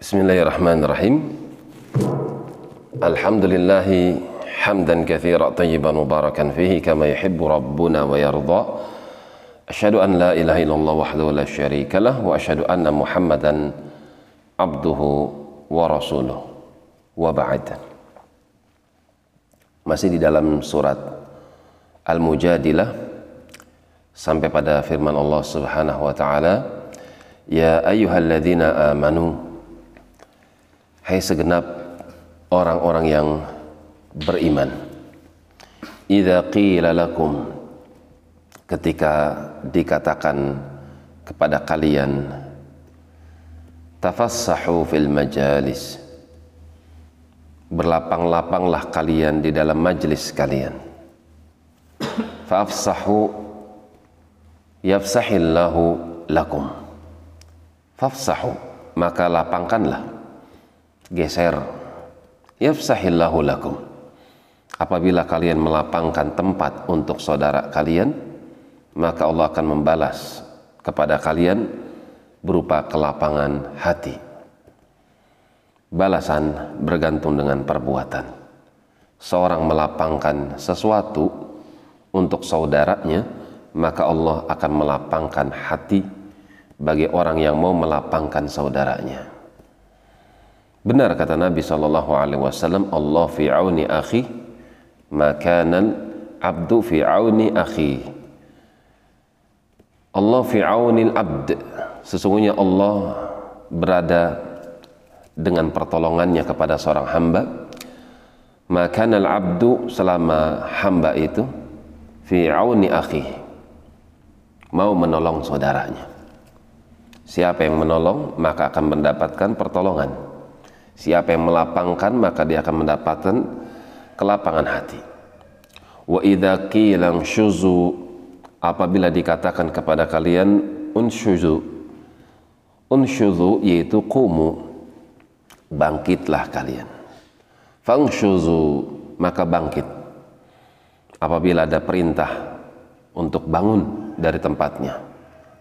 بسم الله الرحمن الرحيم الحمد لله حمدا كثيرا طيبا مباركا فيه كما يحب ربنا ويرضى أشهد أن لا إله إلا الله وحده لا شريك له وأشهد أن محمدا عبده ورسوله وبعد masih di dalam surat Al-Mujadilah sampai pada firman Allah Subhanahu wa taala ya ayyuhalladzina amanu Hai segenap orang-orang yang beriman. Idza qila lakum ketika dikatakan kepada kalian tafassahu fil majalis berlapang-lapanglah kalian di dalam majlis kalian. Fafsahu yafsahillahu lakum. Fafsahu maka lapangkanlah geser. Yafsahillahu lakum. Apabila kalian melapangkan tempat untuk saudara kalian maka Allah akan membalas kepada kalian berupa kelapangan hati. Balasan bergantung dengan perbuatan. Seorang melapangkan sesuatu untuk saudaranya maka Allah akan melapangkan hati bagi orang yang mau melapangkan saudaranya benar kata Nabi Shallallahu Alaihi Wasallam Allah fi auni akhi makanan abdu fi auni akhi. Allah fi auni abd. Sesungguhnya Allah berada dengan pertolongannya kepada seorang hamba. Maka al abdu selama hamba itu fi auni akhi. Mau menolong saudaranya. Siapa yang menolong maka akan mendapatkan pertolongan siapa yang melapangkan maka dia akan mendapatkan kelapangan hati. Wa idza qila apabila dikatakan kepada kalian unsyuzu unsyuzu yaitu kumu. Bangkitlah kalian. Fangshuzu maka bangkit. Apabila ada perintah untuk bangun dari tempatnya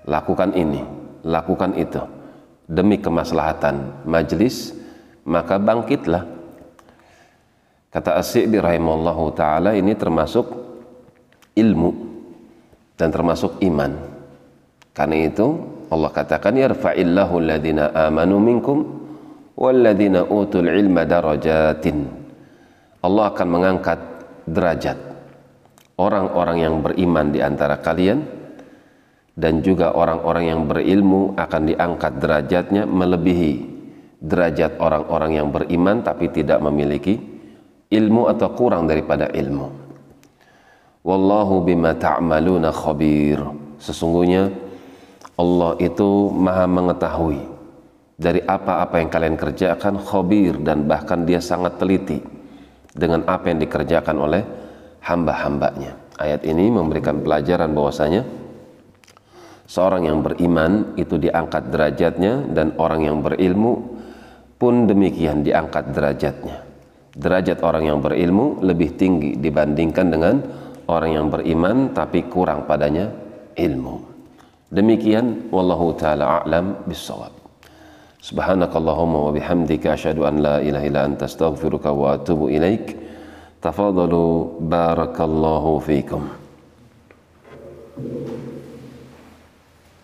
lakukan ini lakukan itu. Demi kemaslahatan majlis maka bangkitlah. Kata rahimallahu taala ini termasuk ilmu dan termasuk iman. Karena itu Allah katakan yarfa'illahu alladhina amanu minkum walladzina utul ilma darajatin. Allah akan mengangkat derajat orang-orang yang beriman di antara kalian dan juga orang-orang yang berilmu akan diangkat derajatnya melebihi derajat orang-orang yang beriman tapi tidak memiliki ilmu atau kurang daripada ilmu. Wallahu bima ta'maluna khabir. Sesungguhnya Allah itu maha mengetahui dari apa-apa yang kalian kerjakan khabir dan bahkan dia sangat teliti dengan apa yang dikerjakan oleh hamba-hambanya. Ayat ini memberikan pelajaran bahwasanya seorang yang beriman itu diangkat derajatnya dan orang yang berilmu pun demikian diangkat derajatnya. Derajat orang yang berilmu lebih tinggi dibandingkan dengan orang yang beriman tapi kurang padanya ilmu. Demikian wallahu taala a'lam bissawab. Subhanakallahumma wa bihamdika asyhadu an la ilaha illa anta astaghfiruka wa atubu ilaik. Tafadalu barakallahu fiikum.